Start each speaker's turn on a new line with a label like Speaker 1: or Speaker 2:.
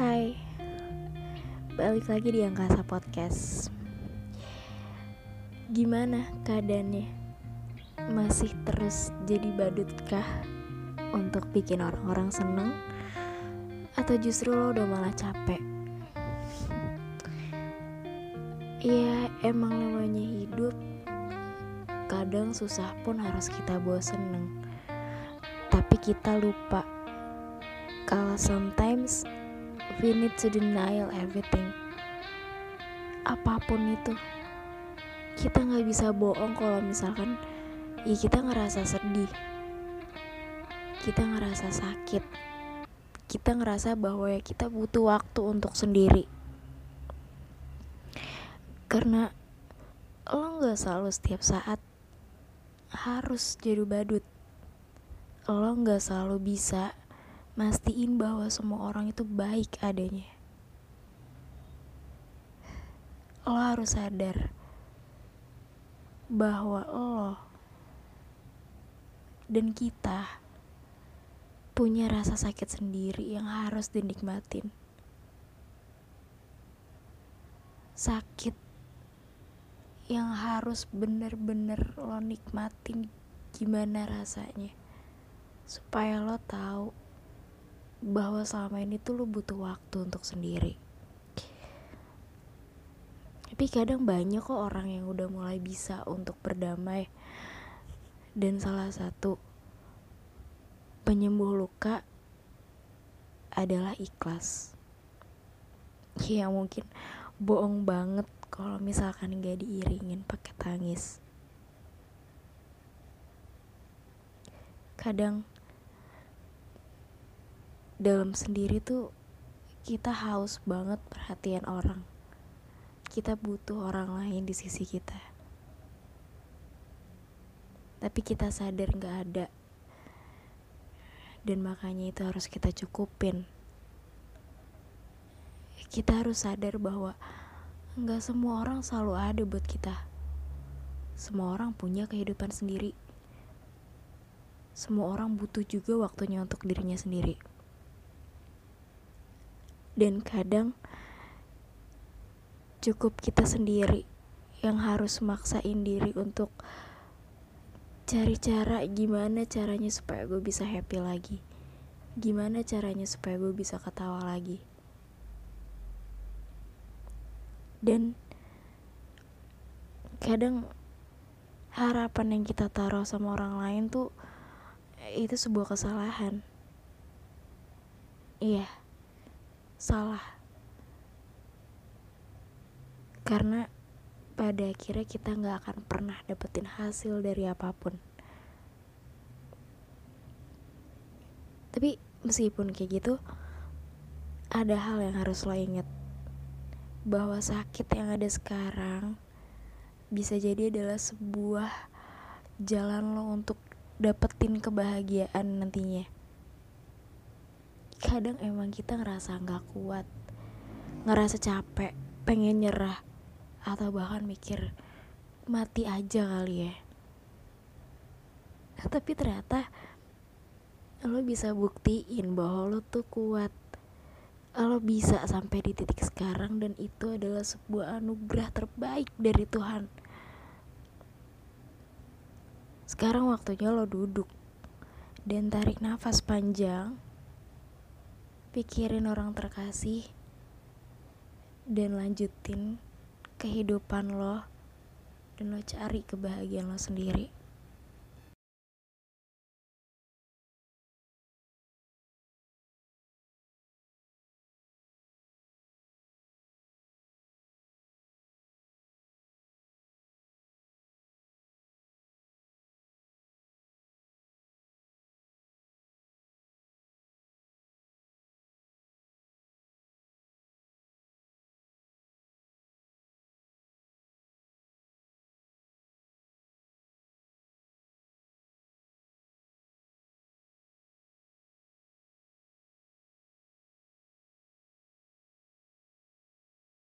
Speaker 1: Hai, balik lagi di Angkasa Podcast. Gimana keadaannya? Masih terus jadi badutkah untuk bikin orang-orang seneng? Atau justru lo udah malah capek? Ya emang namanya hidup Kadang susah pun harus kita bawa seneng Tapi kita lupa Kalau sometimes we need to denial everything. Apa pun itu Kita gak bisa bohong kalau misalkan Ya kita ngerasa sedih Kita ngerasa sakit Kita ngerasa bahwa ya kita butuh waktu untuk sendiri. Karena lo nggak selalu setiap saat harus jadi badut. Lo nggak selalu bisa mastiin bahwa semua orang itu baik adanya. Lo harus sadar bahwa lo dan kita punya rasa sakit sendiri yang harus dinikmatin. Sakit yang harus bener-bener lo nikmatin gimana rasanya supaya lo tahu bahwa selama ini tuh lo butuh waktu untuk sendiri. Tapi kadang banyak kok orang yang udah mulai bisa untuk berdamai. Dan salah satu penyembuh luka adalah ikhlas. Ya mungkin bohong banget kalau misalkan gak diiringin pakai tangis. Kadang dalam sendiri tuh kita haus banget perhatian orang kita butuh orang lain di sisi kita tapi kita sadar gak ada dan makanya itu harus kita cukupin kita harus sadar bahwa nggak semua orang selalu ada buat kita. Semua orang punya kehidupan sendiri. Semua orang butuh juga waktunya untuk dirinya sendiri. Dan kadang cukup kita sendiri yang harus maksain diri untuk cari cara gimana caranya supaya gue bisa happy lagi. Gimana caranya supaya gue bisa ketawa lagi. Dan kadang harapan yang kita taruh sama orang lain tuh itu sebuah kesalahan. Iya salah. Karena pada akhirnya kita nggak akan pernah dapetin hasil dari apa pun. Tapi meskipun kayak gitu ada hal yang harus lo inget bahwa sakit yang ada sekarang bisa jadi adalah sebuah jalan lo untuk dapetin kebahagiaan nantinya. Kadang emang kita ngerasa nggak kuat, ngerasa capek, pengen nyerah, atau bahkan mikir mati aja kali ya. Tapi ternyata lo bisa buktiin bahwa lo tuh kuat lo bisa sampai di titik sekarang dan itu adalah sebuah anugerah terbaik dari Tuhan. Sekarang waktunya lo duduk dan tarik nafas panjang. Pikirin orang terkasih dan lanjutin kehidupan lo dan lo cari kebahagiaan lo sendiri.